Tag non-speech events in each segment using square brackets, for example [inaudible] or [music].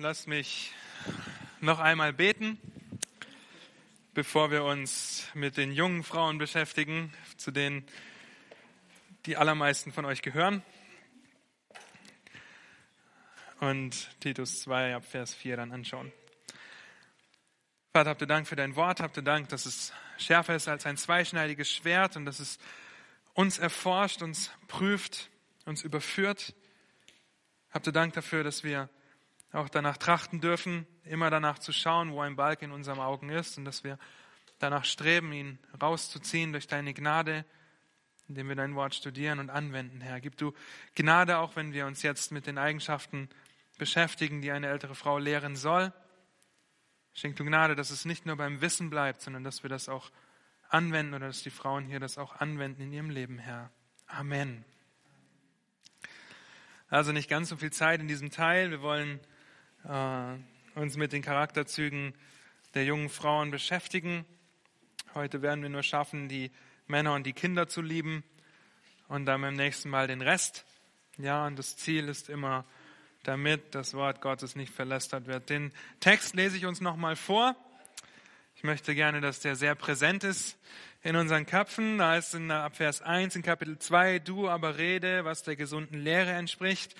lasst mich noch einmal beten, bevor wir uns mit den jungen Frauen beschäftigen, zu denen die allermeisten von euch gehören. Und Titus 2 ab Vers 4 dann anschauen. Vater, habt ihr Dank für dein Wort, habt ihr Dank, dass es schärfer ist als ein zweischneidiges Schwert und dass es uns erforscht, uns prüft, uns überführt. Habt ihr Dank dafür, dass wir auch danach trachten dürfen, immer danach zu schauen, wo ein Balk in unserem Augen ist und dass wir danach streben, ihn rauszuziehen durch deine Gnade, indem wir dein Wort studieren und anwenden, Herr. Gib du Gnade, auch wenn wir uns jetzt mit den Eigenschaften beschäftigen, die eine ältere Frau lehren soll. Schenk du Gnade, dass es nicht nur beim Wissen bleibt, sondern dass wir das auch anwenden oder dass die Frauen hier das auch anwenden in ihrem Leben, Herr. Amen. Also nicht ganz so viel Zeit in diesem Teil. Wir wollen uns mit den Charakterzügen der jungen Frauen beschäftigen. Heute werden wir nur schaffen, die Männer und die Kinder zu lieben und dann beim nächsten Mal den Rest. Ja, und das Ziel ist immer, damit das Wort Gottes nicht verlästert wird. Den Text lese ich uns nochmal vor. Ich möchte gerne, dass der sehr präsent ist in unseren Köpfen. Da ist in ab Vers 1 in Kapitel 2, du aber rede, was der gesunden Lehre entspricht,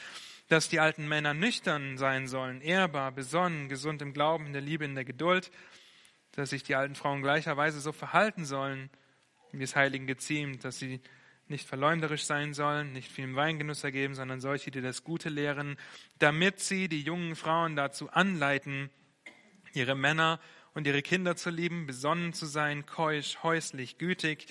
dass die alten Männer nüchtern sein sollen, ehrbar, besonnen, gesund im Glauben, in der Liebe, in der Geduld, dass sich die alten Frauen gleicherweise so verhalten sollen, wie es Heiligen geziemt, dass sie nicht verleumderisch sein sollen, nicht viel Weingenuss ergeben, sondern solche, die das Gute lehren, damit sie die jungen Frauen dazu anleiten, ihre Männer und ihre Kinder zu lieben, besonnen zu sein, keusch, häuslich, gütig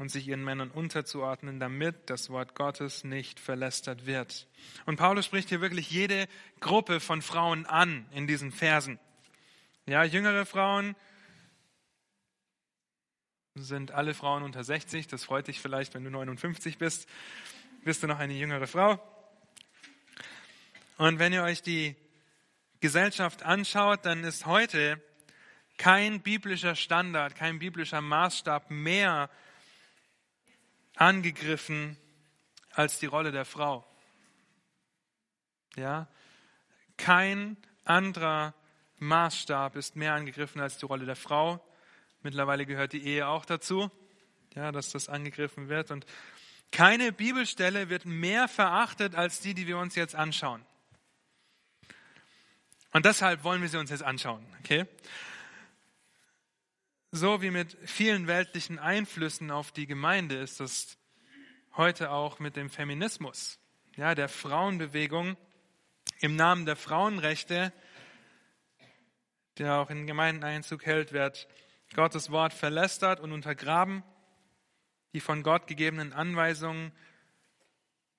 und sich ihren Männern unterzuordnen, damit das Wort Gottes nicht verlästert wird. Und Paulus spricht hier wirklich jede Gruppe von Frauen an in diesen Versen. Ja, jüngere Frauen sind alle Frauen unter 60. Das freut dich vielleicht, wenn du 59 bist. Bist du noch eine jüngere Frau? Und wenn ihr euch die Gesellschaft anschaut, dann ist heute kein biblischer Standard, kein biblischer Maßstab mehr angegriffen als die Rolle der Frau. Ja? Kein anderer Maßstab ist mehr angegriffen als die Rolle der Frau. Mittlerweile gehört die Ehe auch dazu, ja, dass das angegriffen wird. Und keine Bibelstelle wird mehr verachtet als die, die wir uns jetzt anschauen. Und deshalb wollen wir sie uns jetzt anschauen. Okay? So wie mit vielen weltlichen Einflüssen auf die Gemeinde ist das heute auch mit dem Feminismus, ja, der Frauenbewegung im Namen der Frauenrechte, der auch in Gemeinden Einzug hält, wird Gottes Wort verlästert und untergraben. Die von Gott gegebenen Anweisungen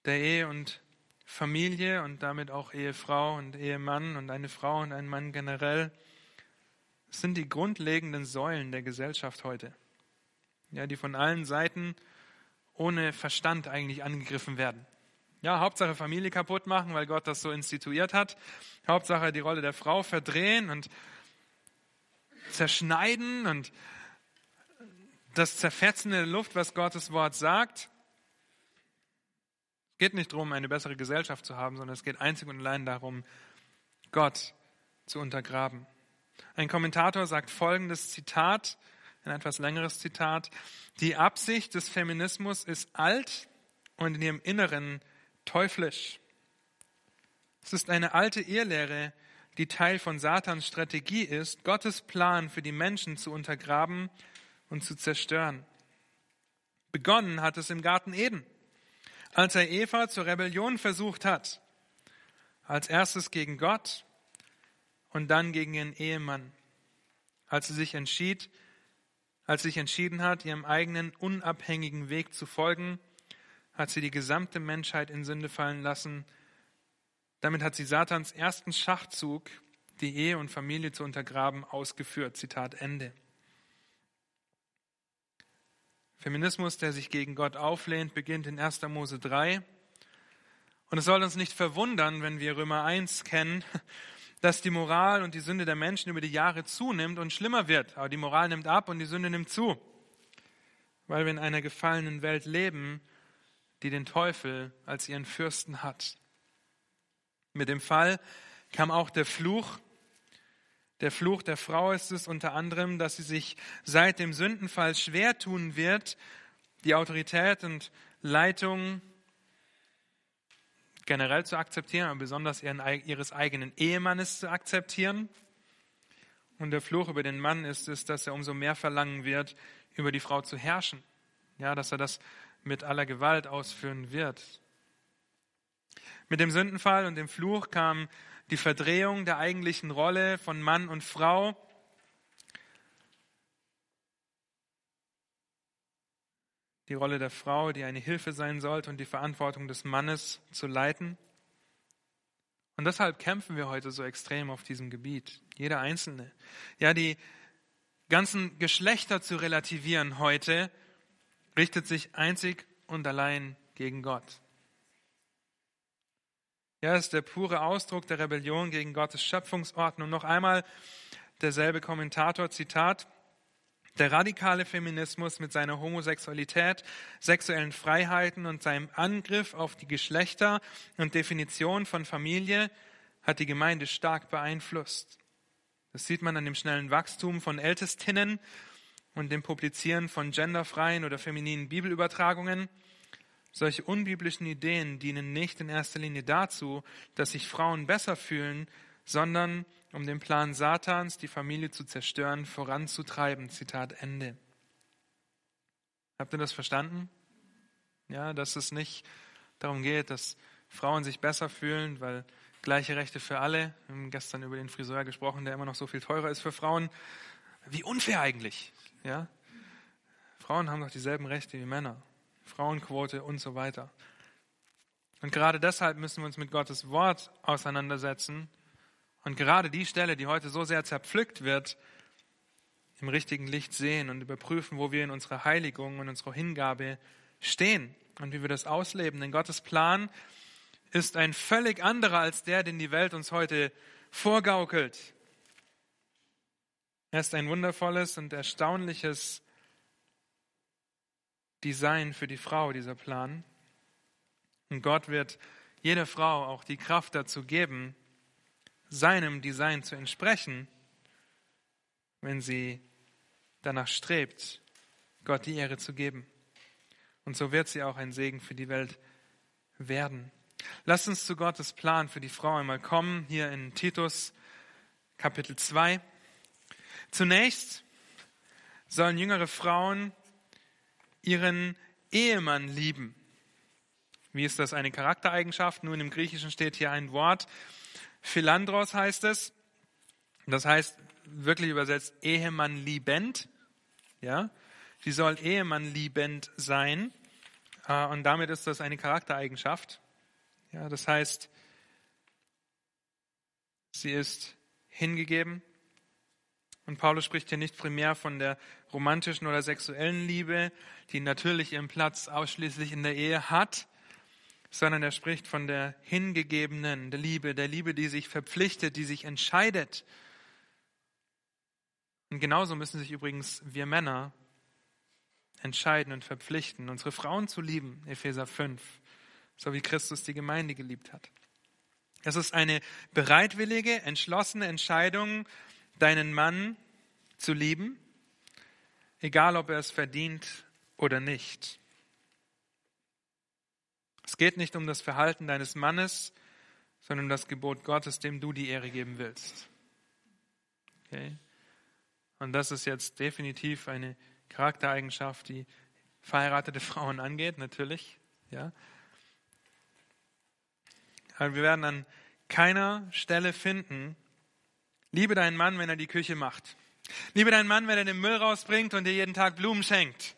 der Ehe und Familie und damit auch Ehefrau und Ehemann und eine Frau und ein Mann generell sind die grundlegenden Säulen der Gesellschaft heute, ja, die von allen Seiten ohne Verstand eigentlich angegriffen werden. Ja, Hauptsache Familie kaputt machen, weil Gott das so instituiert hat. Hauptsache die Rolle der Frau verdrehen und zerschneiden und das Zerfetzen der Luft, was Gottes Wort sagt. Es geht nicht darum, eine bessere Gesellschaft zu haben, sondern es geht einzig und allein darum, Gott zu untergraben. Ein Kommentator sagt folgendes Zitat, ein etwas längeres Zitat. Die Absicht des Feminismus ist alt und in ihrem Inneren teuflisch. Es ist eine alte Irrlehre, die Teil von Satans Strategie ist, Gottes Plan für die Menschen zu untergraben und zu zerstören. Begonnen hat es im Garten Eden, als er Eva zur Rebellion versucht hat. Als erstes gegen Gott und dann gegen ihren Ehemann, als sie sich entschied, als sie sich entschieden hat, ihrem eigenen unabhängigen Weg zu folgen, hat sie die gesamte Menschheit in Sünde fallen lassen. Damit hat sie Satans ersten Schachzug, die Ehe und Familie zu untergraben, ausgeführt. Zitat Ende. Feminismus, der sich gegen Gott auflehnt, beginnt in 1. Mose 3. Und es soll uns nicht verwundern, wenn wir Römer 1 kennen, dass die Moral und die Sünde der Menschen über die Jahre zunimmt und schlimmer wird. Aber die Moral nimmt ab und die Sünde nimmt zu. Weil wir in einer gefallenen Welt leben, die den Teufel als ihren Fürsten hat. Mit dem Fall kam auch der Fluch. Der Fluch der Frau ist es unter anderem, dass sie sich seit dem Sündenfall schwer tun wird, die Autorität und Leitung generell zu akzeptieren, aber besonders ihren, ihres eigenen Ehemannes zu akzeptieren. Und der Fluch über den Mann ist es, dass er umso mehr verlangen wird, über die Frau zu herrschen. Ja, dass er das mit aller Gewalt ausführen wird. Mit dem Sündenfall und dem Fluch kam die Verdrehung der eigentlichen Rolle von Mann und Frau. Die Rolle der Frau, die eine Hilfe sein sollte und die Verantwortung des Mannes zu leiten. Und deshalb kämpfen wir heute so extrem auf diesem Gebiet. Jeder Einzelne. Ja, die ganzen Geschlechter zu relativieren heute richtet sich einzig und allein gegen Gott. Ja, ist der pure Ausdruck der Rebellion gegen Gottes Schöpfungsordnung. Noch einmal derselbe Kommentator, Zitat, der radikale Feminismus mit seiner Homosexualität, sexuellen Freiheiten und seinem Angriff auf die Geschlechter und Definition von Familie hat die Gemeinde stark beeinflusst. Das sieht man an dem schnellen Wachstum von Ältestinnen und dem Publizieren von genderfreien oder femininen Bibelübertragungen. Solche unbiblischen Ideen dienen nicht in erster Linie dazu, dass sich Frauen besser fühlen, sondern um den Plan Satans, die Familie zu zerstören, voranzutreiben. Zitat Ende. Habt ihr das verstanden? Ja, dass es nicht darum geht, dass Frauen sich besser fühlen, weil gleiche Rechte für alle. Wir haben gestern über den Friseur gesprochen, der immer noch so viel teurer ist für Frauen. Wie unfair eigentlich, ja? Frauen haben doch dieselben Rechte wie Männer. Frauenquote und so weiter. Und gerade deshalb müssen wir uns mit Gottes Wort auseinandersetzen und gerade die Stelle, die heute so sehr zerpflückt wird, im richtigen Licht sehen und überprüfen, wo wir in unserer Heiligung und unserer Hingabe stehen und wie wir das ausleben. Denn Gottes Plan ist ein völlig anderer als der, den die Welt uns heute vorgaukelt. Er ist ein wundervolles und erstaunliches Design für die Frau, dieser Plan. Und Gott wird jeder Frau auch die Kraft dazu geben, seinem Design zu entsprechen, wenn sie danach strebt, Gott die Ehre zu geben. Und so wird sie auch ein Segen für die Welt werden. Lasst uns zu Gottes Plan für die Frau einmal kommen, hier in Titus Kapitel 2. Zunächst sollen jüngere Frauen ihren Ehemann lieben. Wie ist das eine Charaktereigenschaft? Nun, im Griechischen steht hier ein Wort. Philandros heißt es. Das heißt wirklich übersetzt Ehemann liebend. Ja, sie soll Ehemann liebend sein. Äh, und damit ist das eine Charaktereigenschaft. Ja, das heißt, sie ist hingegeben, und Paulus spricht hier nicht primär von der romantischen oder sexuellen Liebe, die natürlich ihren Platz ausschließlich in der Ehe hat, sondern er spricht von der hingegebenen der Liebe, der Liebe, die sich verpflichtet, die sich entscheidet. Und genauso müssen sich übrigens wir Männer entscheiden und verpflichten, unsere Frauen zu lieben, Epheser 5, so wie Christus die Gemeinde geliebt hat. Es ist eine bereitwillige, entschlossene Entscheidung, deinen Mann zu lieben, egal ob er es verdient oder nicht. Es geht nicht um das Verhalten deines Mannes, sondern um das Gebot Gottes, dem du die Ehre geben willst. Okay? Und das ist jetzt definitiv eine Charaktereigenschaft, die verheiratete [laughs] Frauen angeht, natürlich. Ja. Aber wir werden an keiner Stelle finden, Liebe deinen Mann, wenn er die Küche macht. Liebe deinen Mann, wenn er den Müll rausbringt und dir jeden Tag Blumen schenkt.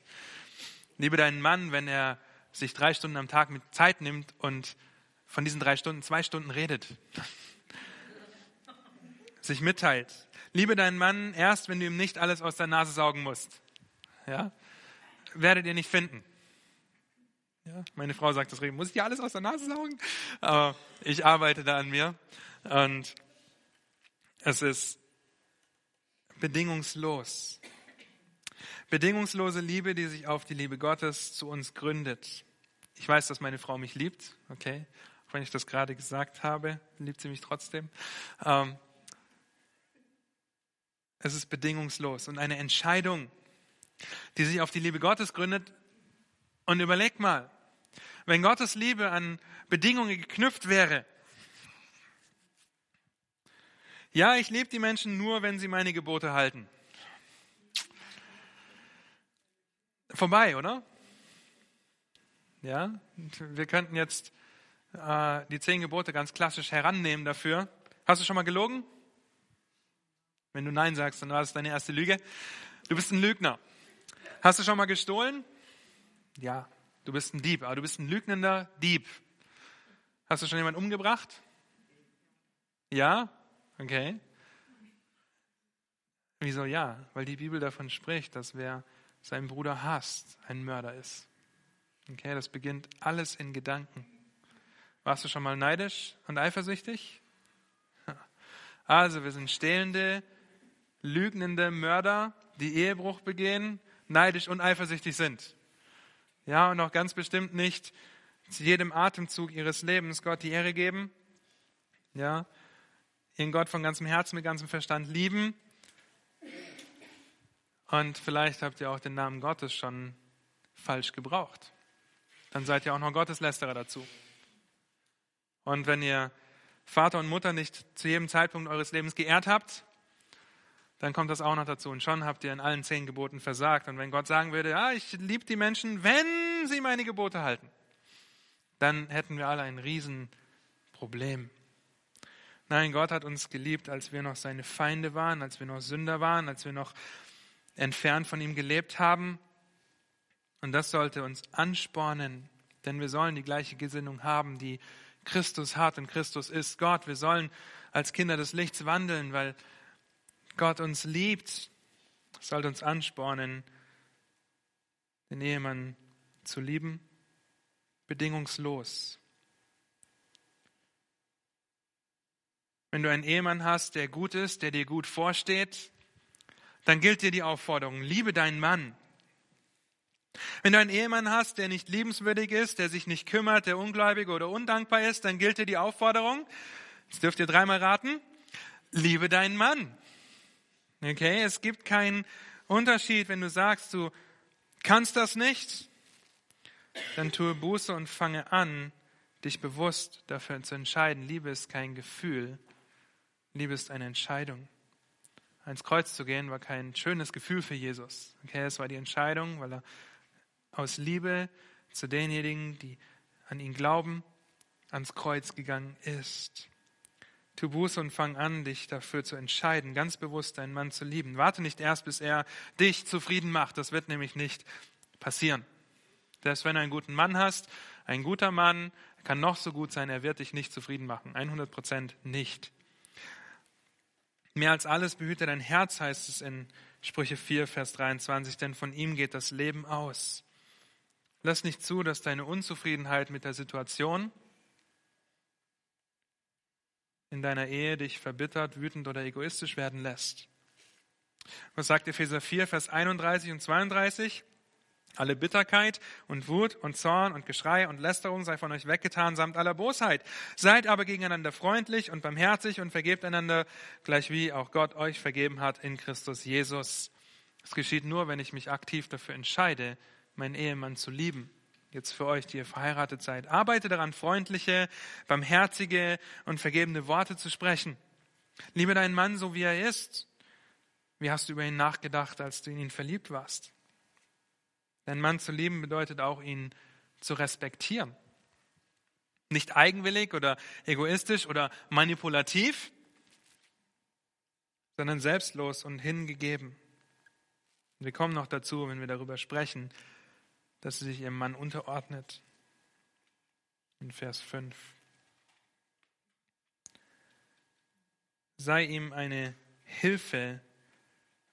Liebe deinen Mann, wenn er sich drei Stunden am Tag mit Zeit nimmt und von diesen drei Stunden zwei Stunden redet. sich mitteilt. Liebe deinen Mann erst, wenn du ihm nicht alles aus der Nase saugen musst. Ja? Werdet ihr nicht finden. Ja? Meine Frau sagt das regelmäßig. Muss ich dir alles aus der Nase saugen? Aber ich arbeite da an mir. Und es ist bedingungslos. Bedingungslose Liebe, die sich auf die Liebe Gottes zu uns gründet. Ich weiß, dass meine Frau mich liebt, okay? auch wenn ich das gerade gesagt habe, liebt sie mich trotzdem. Ähm, es ist bedingungslos und eine Entscheidung, die sich auf die Liebe Gottes gründet. Und überleg mal, wenn Gottes Liebe an Bedingungen geknüpft wäre, ja, ich liebe die Menschen nur, wenn sie meine Gebote halten. Vorbei, oder? Ja, wir könnten jetzt äh, die zehn Gebote ganz klassisch herannehmen dafür. Hast du schon mal gelogen? Wenn du Nein sagst, dann war das deine erste Lüge. Du bist ein Lügner. Hast du schon mal gestohlen? Ja, du bist ein Dieb, aber du bist ein lügnender Dieb. Hast du schon jemanden umgebracht? Ja? Okay. Wieso ja? Weil die Bibel davon spricht, dass wer seinen Bruder hasst, ein Mörder ist. Okay, das beginnt alles in Gedanken. Warst du schon mal neidisch und eifersüchtig? [laughs] Also, wir sind stehlende, lügnende Mörder, die Ehebruch begehen, neidisch und eifersüchtig sind. Ja, und auch ganz bestimmt nicht zu jedem Atemzug ihres Lebens Gott die Ehre geben. Ja, ihren Gott von ganzem Herzen, mit ganzem Verstand lieben. Und vielleicht habt ihr auch den Namen Gottes schon falsch gebraucht. Dann seid ihr auch noch Gotteslästerer dazu. Und wenn ihr Vater und Mutter nicht zu jedem Zeitpunkt eures Lebens geehrt habt, dann kommt das auch noch dazu. Und schon habt ihr in allen zehn Geboten versagt. Und wenn Gott sagen würde, ja, ich liebe die Menschen, wenn sie meine Gebote halten, dann hätten wir alle ein Riesenproblem. Nein, Gott hat uns geliebt, als wir noch seine Feinde waren, als wir noch Sünder waren, als wir noch entfernt von ihm gelebt haben. Und das sollte uns anspornen, denn wir sollen die gleiche Gesinnung haben, die Christus hat und Christus ist Gott. Wir sollen als Kinder des Lichts wandeln, weil Gott uns liebt. Das sollte uns anspornen, den Ehemann zu lieben, bedingungslos. Wenn du einen Ehemann hast, der gut ist, der dir gut vorsteht, dann gilt dir die Aufforderung, liebe deinen Mann. Wenn du einen Ehemann hast, der nicht liebenswürdig ist, der sich nicht kümmert, der ungläubig oder undankbar ist, dann gilt dir die Aufforderung, das dürft ihr dreimal raten, liebe deinen Mann. Okay, es gibt keinen Unterschied, wenn du sagst, du kannst das nicht, dann tue Buße und fange an, dich bewusst dafür zu entscheiden. Liebe ist kein Gefühl, Liebe ist eine Entscheidung. Ans Kreuz zu gehen war kein schönes Gefühl für Jesus. Okay, es war die Entscheidung, weil er aus Liebe zu denjenigen, die an ihn glauben, ans Kreuz gegangen ist. Tu Buße und fang an, dich dafür zu entscheiden, ganz bewusst deinen Mann zu lieben. Warte nicht erst, bis er dich zufrieden macht. Das wird nämlich nicht passieren. Selbst wenn du einen guten Mann hast, ein guter Mann kann noch so gut sein, er wird dich nicht zufrieden machen. 100 Prozent nicht. Mehr als alles behüte dein Herz, heißt es in Sprüche 4, Vers 23, denn von ihm geht das Leben aus. Lass nicht zu, dass deine Unzufriedenheit mit der Situation in deiner Ehe dich verbittert, wütend oder egoistisch werden lässt. Was sagt Epheser 4, Vers 31 und 32? Alle Bitterkeit und Wut und Zorn und Geschrei und Lästerung sei von euch weggetan, samt aller Bosheit. Seid aber gegeneinander freundlich und barmherzig und vergebt einander, gleich wie auch Gott euch vergeben hat in Christus Jesus. Es geschieht nur, wenn ich mich aktiv dafür entscheide, meinen Ehemann zu lieben. Jetzt für euch, die ihr verheiratet seid. Arbeite daran, freundliche, barmherzige und vergebene Worte zu sprechen. Liebe deinen Mann so, wie er ist. Wie hast du über ihn nachgedacht, als du in ihn verliebt warst? Deinen Mann zu lieben bedeutet auch, ihn zu respektieren. Nicht eigenwillig oder egoistisch oder manipulativ, sondern selbstlos und hingegeben. wir kommen noch dazu, wenn wir darüber sprechen, dass sie sich ihrem Mann unterordnet. In Vers 5. Sei ihm eine Hilfe,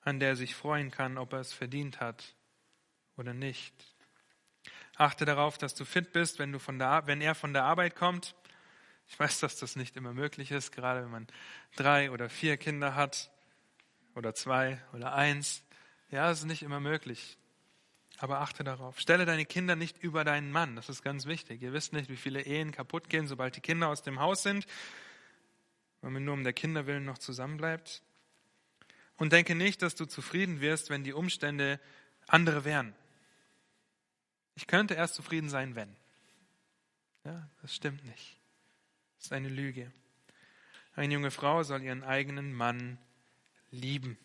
an der er sich freuen kann, ob er es verdient hat oder nicht. Achte darauf, dass du fit bist, wenn, du von der, wenn er von der Arbeit kommt. Ich weiß, dass das nicht immer möglich ist, gerade wenn man drei oder vier Kinder hat oder zwei oder eins. Ja, es ist nicht immer möglich. Aber achte darauf. Stelle deine Kinder nicht über deinen Mann. Das ist ganz wichtig. Ihr wisst nicht, wie viele Ehen kaputt gehen, sobald die Kinder aus dem Haus sind, weil man nur um der Kinder willen noch zusammenbleibt. Und denke nicht, dass du zufrieden wirst, wenn die Umstände andere wären. Ich könnte erst zufrieden sein, wenn. Ja, das stimmt nicht. Das ist eine Lüge. Eine junge Frau soll ihren eigenen Mann lieben.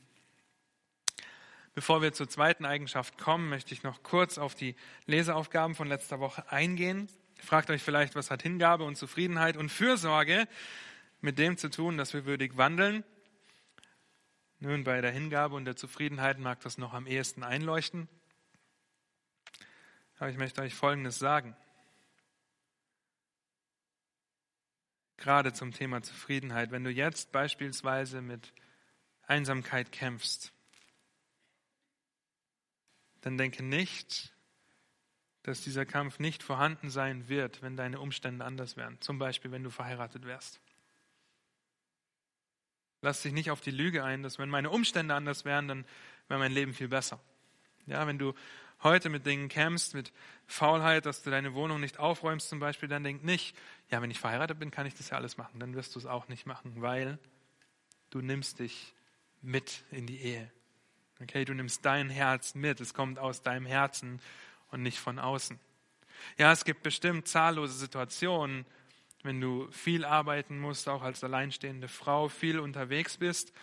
Bevor wir zur zweiten Eigenschaft kommen, möchte ich noch kurz auf die Leseaufgaben von letzter Woche eingehen. Fragt euch vielleicht, was hat Hingabe und Zufriedenheit und Fürsorge mit dem zu tun, dass wir würdig wandeln? Nun, bei der Hingabe und der Zufriedenheit mag das noch am ehesten einleuchten. Aber ich möchte euch Folgendes sagen. Gerade zum Thema Zufriedenheit. Wenn du jetzt beispielsweise mit Einsamkeit kämpfst, dann denke nicht, dass dieser Kampf nicht vorhanden sein wird, wenn deine Umstände anders wären. Zum Beispiel, wenn du verheiratet wärst. Lass dich nicht auf die Lüge ein, dass wenn meine Umstände anders wären, dann wäre mein Leben viel besser. Ja, wenn du heute mit Dingen kämpfst, mit Faulheit, dass du deine Wohnung nicht aufräumst zum Beispiel, dann denk nicht, ja, wenn ich verheiratet bin, kann ich das ja alles machen. Dann wirst du es auch nicht machen, weil du nimmst dich mit in die Ehe. Okay, du nimmst dein Herz mit, es kommt aus deinem Herzen und nicht von außen. Ja, es gibt bestimmt zahllose Situationen, wenn du viel arbeiten musst, auch als alleinstehende Frau, viel unterwegs bist,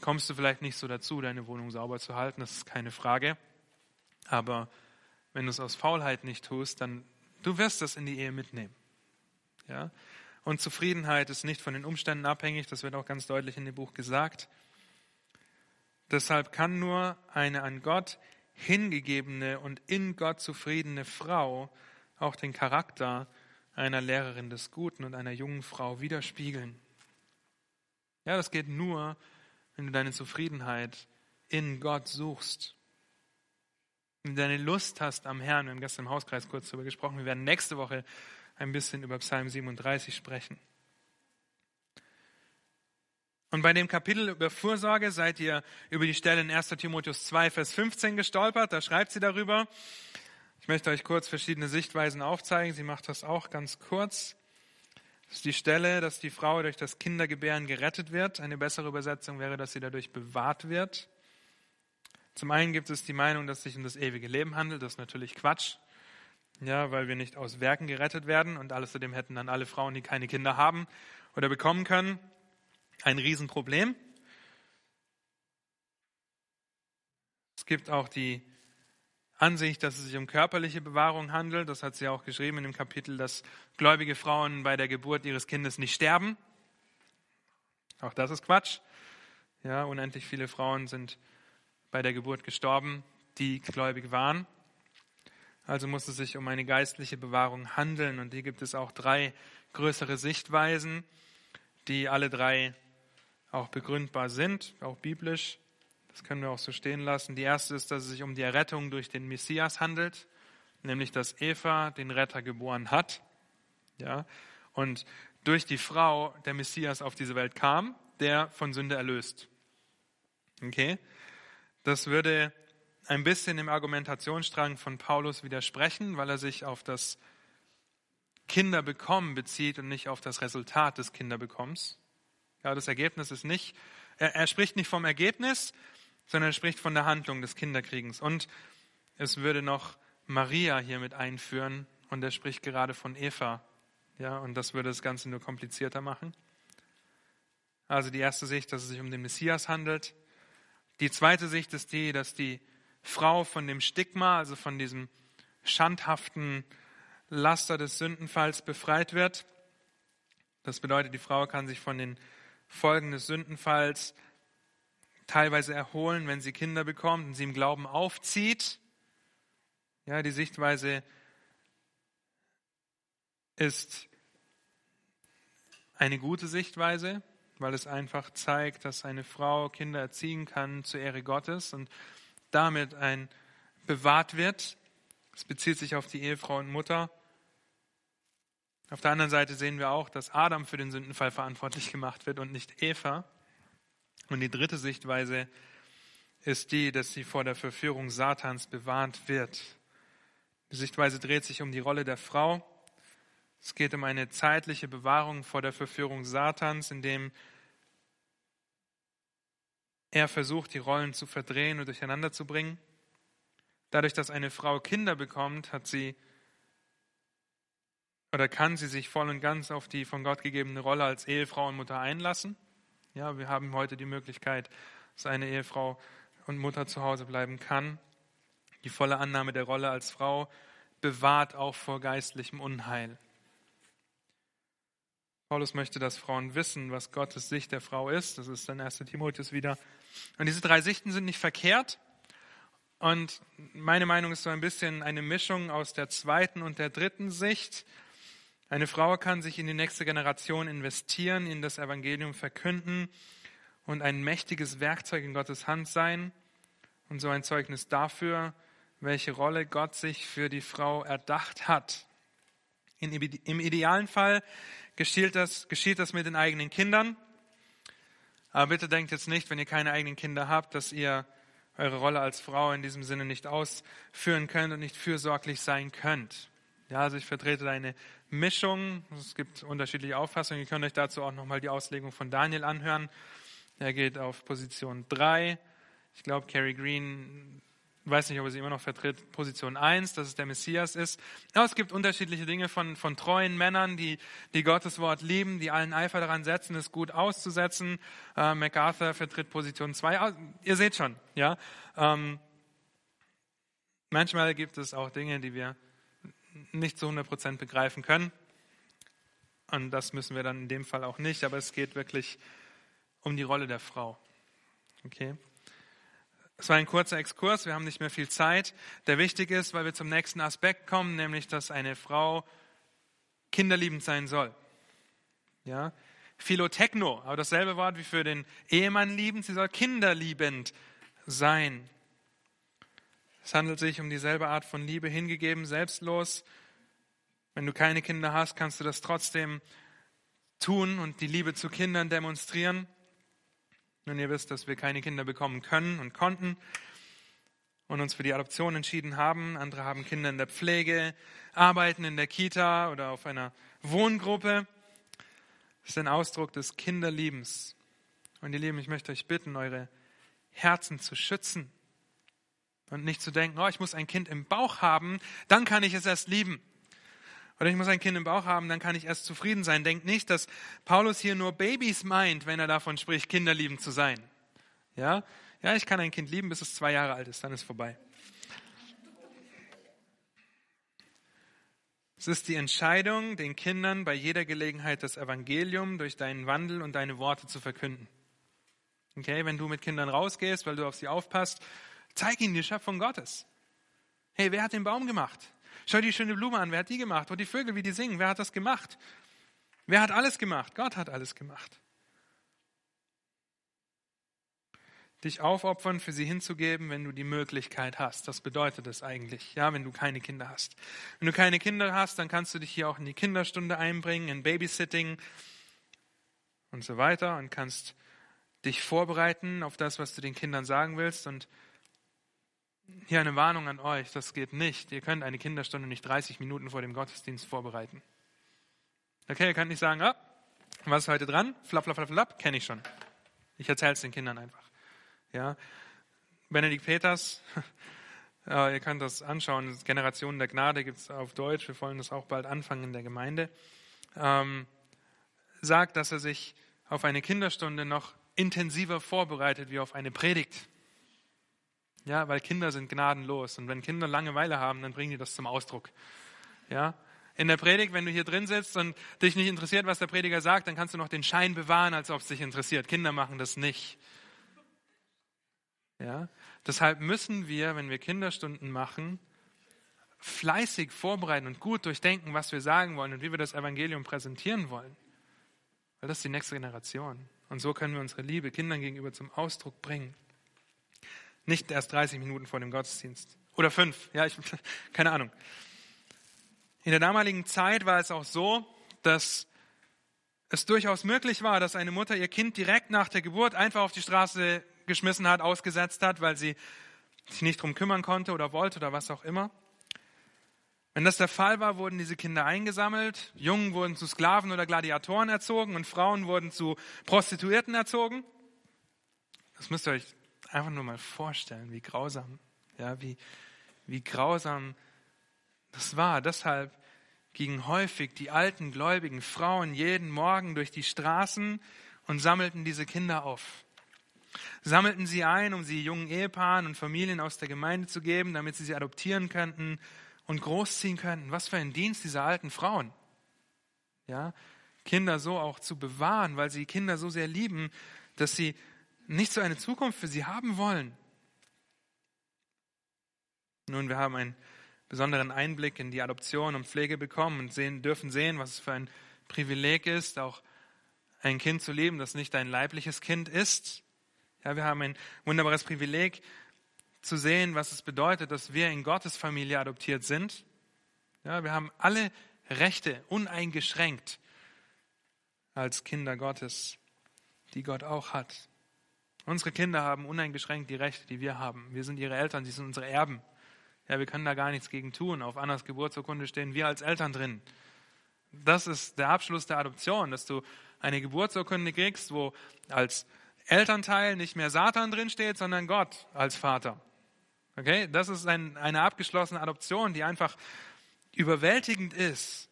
kommst du vielleicht nicht so dazu, deine Wohnung sauber zu halten, das ist keine Frage. Aber wenn du es aus Faulheit nicht tust, dann du wirst das in die Ehe mitnehmen. Ja? Und Zufriedenheit ist nicht von den Umständen abhängig, das wird auch ganz deutlich in dem Buch gesagt. Deshalb kann nur eine an Gott hingegebene und in Gott zufriedene Frau auch den Charakter einer Lehrerin des Guten und einer jungen Frau widerspiegeln. Ja, das geht nur, wenn du deine Zufriedenheit in Gott suchst. Wenn du deine Lust hast am Herrn, wir haben gestern im Hauskreis kurz darüber gesprochen, wir werden nächste Woche ein bisschen über Psalm 37 sprechen. Und bei dem Kapitel über Fürsorge seid ihr über die Stelle in 1 Timotheus 2, Vers 15 gestolpert. Da schreibt sie darüber. Ich möchte euch kurz verschiedene Sichtweisen aufzeigen. Sie macht das auch ganz kurz. Das ist die Stelle, dass die Frau durch das Kindergebären gerettet wird. Eine bessere Übersetzung wäre, dass sie dadurch bewahrt wird. Zum einen gibt es die Meinung, dass es sich um das ewige Leben handelt. Das ist natürlich Quatsch. Ja, weil wir nicht aus Werken gerettet werden und alles zudem hätten dann alle Frauen, die keine Kinder haben oder bekommen können, ein Riesenproblem. Es gibt auch die Ansicht, dass es sich um körperliche Bewahrung handelt. Das hat sie auch geschrieben in dem Kapitel, dass gläubige Frauen bei der Geburt ihres Kindes nicht sterben. Auch das ist Quatsch. Ja, unendlich viele Frauen sind bei der Geburt gestorben, die gläubig waren. Also muss es sich um eine geistliche Bewahrung handeln. Und hier gibt es auch drei größere Sichtweisen, die alle drei auch begründbar sind, auch biblisch. Das können wir auch so stehen lassen. Die erste ist, dass es sich um die Errettung durch den Messias handelt, nämlich dass Eva den Retter geboren hat. Ja, und durch die Frau der Messias auf diese Welt kam, der von Sünde erlöst. Okay? Das würde ein bisschen dem Argumentationsstrang von Paulus widersprechen, weil er sich auf das Kinderbekommen bezieht und nicht auf das Resultat des Kinderbekommens. Ja, das Ergebnis ist nicht, er, er spricht nicht vom Ergebnis, sondern er spricht von der Handlung des Kinderkriegens. Und es würde noch Maria hier mit einführen und er spricht gerade von Eva. Ja, und das würde das Ganze nur komplizierter machen. Also die erste Sicht, dass es sich um den Messias handelt. Die zweite Sicht ist die, dass die Frau von dem Stigma, also von diesem schandhaften Laster des Sündenfalls befreit wird. Das bedeutet, die Frau kann sich von den Folgen des Sündenfalls teilweise erholen, wenn sie Kinder bekommt und sie im Glauben aufzieht. Ja, die Sichtweise ist eine gute Sichtweise, weil es einfach zeigt, dass eine Frau Kinder erziehen kann zur Ehre Gottes und damit ein bewahrt wird. Es bezieht sich auf die Ehefrau und Mutter. Auf der anderen Seite sehen wir auch, dass Adam für den Sündenfall verantwortlich gemacht wird und nicht Eva. Und die dritte Sichtweise ist die, dass sie vor der Verführung Satans bewahrt wird. Die Sichtweise dreht sich um die Rolle der Frau. Es geht um eine zeitliche Bewahrung vor der Verführung Satans, indem er versucht, die Rollen zu verdrehen und durcheinander zu bringen. Dadurch, dass eine Frau Kinder bekommt, hat sie oder kann sie sich voll und ganz auf die von Gott gegebene Rolle als Ehefrau und Mutter einlassen. Ja, wir haben heute die Möglichkeit, dass eine Ehefrau und Mutter zu Hause bleiben kann. Die volle Annahme der Rolle als Frau bewahrt auch vor geistlichem Unheil. Paulus möchte, dass Frauen wissen, was Gottes Sicht der Frau ist. Das ist dann 1. Timotheus wieder. Und diese drei Sichten sind nicht verkehrt. Und meine Meinung ist so ein bisschen eine Mischung aus der zweiten und der dritten Sicht. Eine Frau kann sich in die nächste Generation investieren, in das Evangelium verkünden und ein mächtiges Werkzeug in Gottes Hand sein und so ein Zeugnis dafür, welche Rolle Gott sich für die Frau erdacht hat. In, Im idealen Fall geschieht das, geschieht das mit den eigenen Kindern. Aber bitte denkt jetzt nicht, wenn ihr keine eigenen Kinder habt, dass ihr eure Rolle als Frau in diesem Sinne nicht ausführen könnt und nicht fürsorglich sein könnt. Ja, also ich vertrete eine Mischung. Es gibt unterschiedliche Auffassungen. Ihr könnt euch dazu auch nochmal die Auslegung von Daniel anhören. Er geht auf Position 3. Ich glaube, Carrie Green, weiß nicht, ob er sie immer noch vertritt, Position 1, dass es der Messias ist. Aber es gibt unterschiedliche Dinge von, von treuen Männern, die, die Gottes Wort lieben, die allen Eifer daran setzen, es gut auszusetzen. Äh, MacArthur vertritt Position 2. Ihr seht schon, ja. Ähm, manchmal gibt es auch Dinge, die wir nicht zu 100 begreifen können. Und das müssen wir dann in dem Fall auch nicht, aber es geht wirklich um die Rolle der Frau. Okay? Es war ein kurzer Exkurs, wir haben nicht mehr viel Zeit, der wichtig ist, weil wir zum nächsten Aspekt kommen, nämlich, dass eine Frau kinderliebend sein soll. Ja? Philotechno, aber dasselbe Wort wie für den Ehemann liebend, sie soll kinderliebend sein. Es handelt sich um dieselbe Art von Liebe, hingegeben, selbstlos. Wenn du keine Kinder hast, kannst du das trotzdem tun und die Liebe zu Kindern demonstrieren. Nun, ihr wisst, dass wir keine Kinder bekommen können und konnten und uns für die Adoption entschieden haben. Andere haben Kinder in der Pflege, arbeiten in der Kita oder auf einer Wohngruppe. Das ist ein Ausdruck des Kinderliebens. Und ihr Lieben, ich möchte euch bitten, eure Herzen zu schützen und nicht zu denken, oh, ich muss ein Kind im Bauch haben, dann kann ich es erst lieben. Oder ich muss ein Kind im Bauch haben, dann kann ich erst zufrieden sein. Denkt nicht, dass Paulus hier nur Babys meint, wenn er davon spricht, kinderliebend zu sein. Ja, ja, ich kann ein Kind lieben, bis es zwei Jahre alt ist, dann ist vorbei. Es ist die Entscheidung, den Kindern bei jeder Gelegenheit das Evangelium durch deinen Wandel und deine Worte zu verkünden. Okay, wenn du mit Kindern rausgehst, weil du auf sie aufpasst Zeig ihnen die Schöpfung Gottes. Hey, wer hat den Baum gemacht? Schau die schöne Blume an. Wer hat die gemacht? Und die Vögel, wie die singen. Wer hat das gemacht? Wer hat alles gemacht? Gott hat alles gemacht. Dich aufopfern, für sie hinzugeben, wenn du die Möglichkeit hast. Das bedeutet es eigentlich, ja, wenn du keine Kinder hast. Wenn du keine Kinder hast, dann kannst du dich hier auch in die Kinderstunde einbringen, in Babysitting und so weiter und kannst dich vorbereiten auf das, was du den Kindern sagen willst und hier eine Warnung an euch, das geht nicht. Ihr könnt eine Kinderstunde nicht 30 Minuten vor dem Gottesdienst vorbereiten. Okay, ihr könnt nicht sagen, ah, was ist heute dran? Flapp, flapp, flapp, flapp, kenne ich schon. Ich erzähle es den Kindern einfach. Ja, Benedikt Peters, [laughs] äh, ihr könnt das anschauen, Generationen der Gnade gibt es auf Deutsch, wir wollen das auch bald anfangen in der Gemeinde, ähm, sagt, dass er sich auf eine Kinderstunde noch intensiver vorbereitet wie auf eine Predigt. Ja, weil Kinder sind gnadenlos. Und wenn Kinder Langeweile haben, dann bringen die das zum Ausdruck. Ja, in der Predigt, wenn du hier drin sitzt und dich nicht interessiert, was der Prediger sagt, dann kannst du noch den Schein bewahren, als ob es dich interessiert. Kinder machen das nicht. Ja, deshalb müssen wir, wenn wir Kinderstunden machen, fleißig vorbereiten und gut durchdenken, was wir sagen wollen und wie wir das Evangelium präsentieren wollen. Weil das ist die nächste Generation. Und so können wir unsere Liebe Kindern gegenüber zum Ausdruck bringen. Nicht erst 30 Minuten vor dem Gottesdienst. Oder fünf, ja, ich, [laughs] keine Ahnung. In der damaligen Zeit war es auch so, dass es durchaus möglich war, dass eine Mutter ihr Kind direkt nach der Geburt einfach auf die Straße weggeschmissen hat, ausgesetzt hat, weil sie sich nicht drum kümmern konnte oder wollte oder was auch immer. Wenn das der Fall war, wurden diese Kinder eingesammelt, Jungen wurden zu Sklaven oder Gladiatoren erzogen und Frauen wurden zu Prostituierten erzogen. Das müsst ihr euch einfach nur mal vorstellen, wie grausam, ja, wie, wie grausam das war. Deshalb gingen häufig die alten gläubigen Frauen jeden Morgen durch die Straßen und sammelten diese Kinder auf. Sammelten sie ein, um sie jungen Ehepaaren und Familien aus der Gemeinde zu geben, damit sie sie adoptieren könnten und großziehen könnten. Was für ein Dienst dieser alten Frauen. Ja, Kinder so auch zu bewahren, weil sie Kinder so sehr lieben, dass sie nicht so eine Zukunft für sie haben wollen. Nun, wir haben einen besonderen Einblick in die Adoption und Pflege bekommen und sehen, dürfen sehen, was es für ein Privileg ist, auch ein Kind zu leben, das nicht ein leibliches Kind ist. Ja, wir haben ein wunderbares Privileg zu sehen, was es bedeutet, dass wir in Gottes Familie adoptiert sind. Ja, wir haben alle Rechte uneingeschränkt als Kinder Gottes, die Gott auch hat. Unsere Kinder haben uneingeschränkt die Rechte, die wir haben. Wir sind ihre Eltern, sie sind unsere Erben. Ja, wir können da gar nichts gegen tun. Auf Annas Geburtsurkunde stehen wir als Eltern drin. Das ist der Abschluss der Adoption, dass du eine Geburtsurkunde kriegst, wo als Elternteil nicht mehr Satan drin steht, sondern Gott als Vater. Okay, das ist ein, eine abgeschlossene Adoption, die einfach überwältigend ist.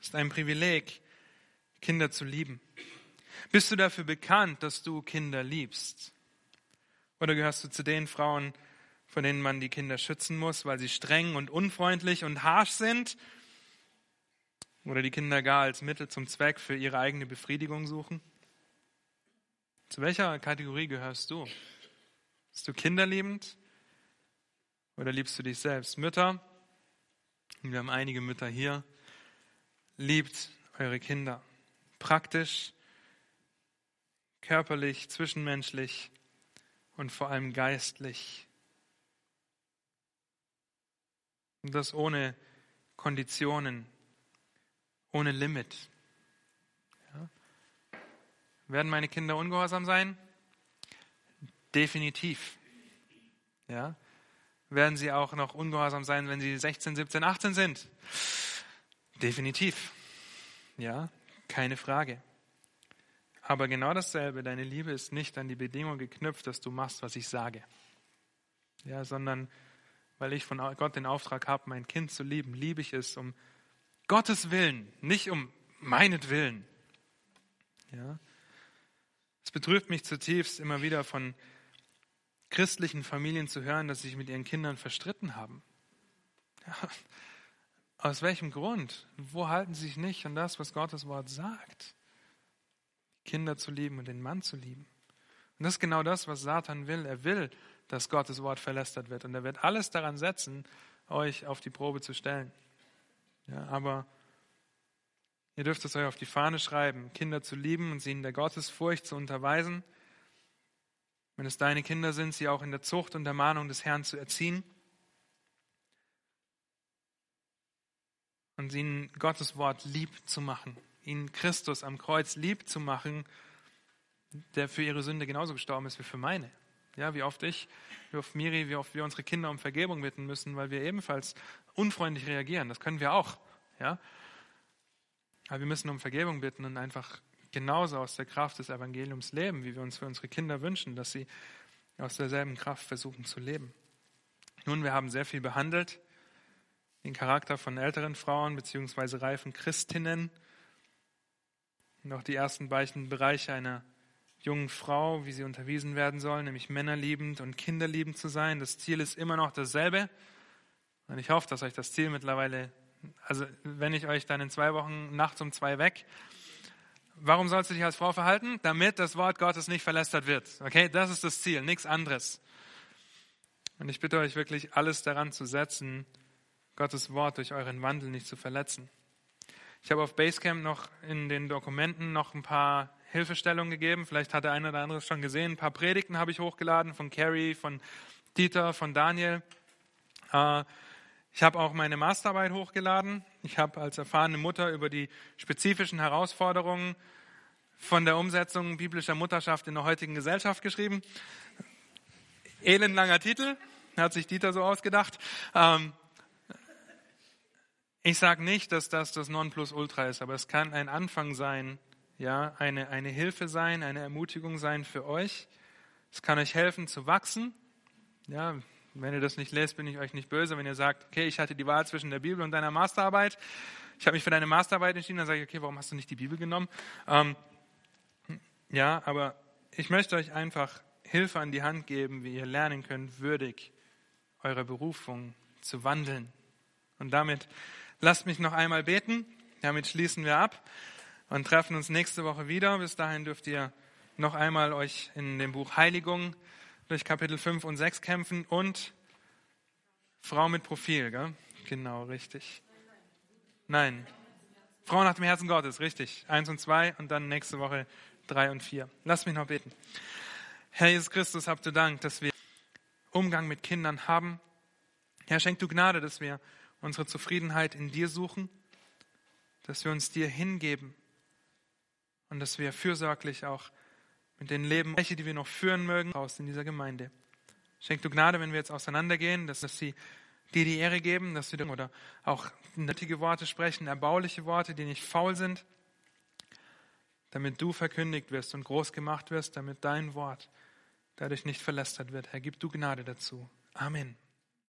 Es ist ein Privileg, Kinder zu lieben. Bist du dafür bekannt, dass du Kinder liebst? Oder gehörst du zu den Frauen, von denen man die Kinder schützen muss, weil sie streng und unfreundlich und harsh sind? Oder die Kinder gar als Mittel zum Zweck für ihre eigene Befriedigung suchen? Zu welcher Kategorie gehörst du? Bist du kinderliebend oder liebst du dich selbst? Mütter, wir haben einige Mütter hier, liebt eure Kinder. Praktisch, körperlich, zwischenmenschlich und vor allem geistlich. Und das ohne Konditionen, ohne Limit. Ja. Werden meine Kinder ungehorsam sein? Definitiv. Ja. Werden sie auch noch ungehorsam sein, wenn sie 16, 17, 18 sind? Definitiv. Ja, keine Frage. Aber genau dasselbe, deine Liebe ist nicht an die Bedingung geknüpft, dass du machst, was ich sage. Ja, sondern weil ich von Gott den Auftrag habe, mein Kind zu lieben, liebe ich es um Gottes Willen, nicht um meinetwillen. Ja. Es betrübt mich zutiefst immer wieder von christlichen Familien zu hören, dass sie sich mit ihren Kindern verstritten haben. Ja. Aus welchem Grund? Wo halten sie sich nicht an das, was Gottes Wort sagt? Kinder zu lieben und den Mann zu lieben. Und das ist genau das, was Satan will. Er will, dass Gottes Wort verlästert wird. Und er wird alles daran setzen, euch auf die Probe zu stellen. Ja, aber ihr dürft es euch auf die Fahne schreiben, Kinder zu lieben und sie in der Gottesfurcht zu unterweisen. Wenn es deine Kinder sind, sie auch in der Zucht und der Mahnung des Herrn zu erziehen. Und ihnen Gottes Wort lieb zu machen, ihnen Christus am Kreuz lieb zu machen, der für ihre Sünde genauso gestorben ist wie für meine. Ja, wie oft ich, wie oft Miri, wie oft wir unsere Kinder um Vergebung bitten müssen, weil wir ebenfalls unfreundlich reagieren. Das können wir auch. Ja? Aber wir müssen um Vergebung bitten und einfach genauso aus der Kraft des Evangeliums leben, wie wir uns für unsere Kinder wünschen, dass sie aus derselben Kraft versuchen zu leben. Nun, wir haben sehr viel behandelt, den Charakter von älteren Frauen bzw. reifen Christinnen auch die ersten beiden Bereiche einer jungen Frau, wie sie unterwiesen werden soll, nämlich männerliebend und kinderliebend zu sein. Das Ziel ist immer noch dasselbe. Und ich hoffe, dass euch das Ziel mittlerweile, also wenn ich euch dann in zwei Wochen nachts um zwei weg, warum sollst du dich als Frau verhalten? Damit das Wort Gottes nicht verlästert wird. Okay, das ist das Ziel, nichts anderes. Und ich bitte euch wirklich, alles daran zu setzen, Gottes Wort durch euren Wandel nicht zu verletzen. Ich habe auf Basecamp noch in den Dokumenten noch ein paar Hilfestellungen gegeben. Vielleicht hat der eine oder andere es schon gesehen. Ein paar Predigten habe ich hochgeladen von Carrie, von Dieter, von Daniel. Äh, ich habe auch meine Masterarbeit hochgeladen. Ich habe als erfahrene Mutter über die spezifischen Herausforderungen von der Umsetzung biblischer Mutterschaft in der heutigen Gesellschaft geschrieben. Elendlanger Titel, hat sich Dieter so ausgedacht. Ähm, ich sage nicht, dass das das Nonplusultra ist, aber es kann ein Anfang sein, ja, eine, eine Hilfe sein, eine Ermutigung sein für euch. Es kann euch helfen zu wachsen. Ja, wenn ihr das nicht lest, bin ich euch nicht böse. Wenn ihr sagt, okay, ich hatte die Wahl zwischen der Bibel und deiner Masterarbeit, ich habe mich für deine Masterarbeit entschieden, dann sage ich, okay, warum hast du nicht die Bibel genommen? Ähm, ja, aber ich möchte euch einfach Hilfe an die Hand geben, wie ihr lernen könnt, würdig eure Berufung zu wandeln. Und damit lasst mich noch einmal beten. Damit schließen wir ab und treffen uns nächste Woche wieder. Bis dahin dürft ihr noch einmal euch in dem Buch Heiligung durch Kapitel 5 und 6 kämpfen und Frau mit Profil, gell? Genau, richtig. Nein. Frau nach dem Herzen Gottes, richtig. Eins und zwei und dann nächste Woche drei und vier. Lass mich noch beten. Herr Jesus Christus, habt du Dank, dass wir Umgang mit Kindern haben. Herr, schenk du Gnade, dass wir unsere Zufriedenheit in dir suchen, dass wir uns dir hingeben und dass wir fürsorglich auch mit den Leben, welche, die wir noch führen mögen, raus in dieser Gemeinde. Schenk du Gnade, wenn wir jetzt auseinandergehen, dass, dass sie dir die Ehre geben, dass sie oder auch nötige Worte sprechen, erbauliche Worte, die nicht faul sind, damit du verkündigt wirst und groß gemacht wirst, damit dein Wort dadurch nicht verlästert wird. Herr, gib du Gnade dazu. Amen.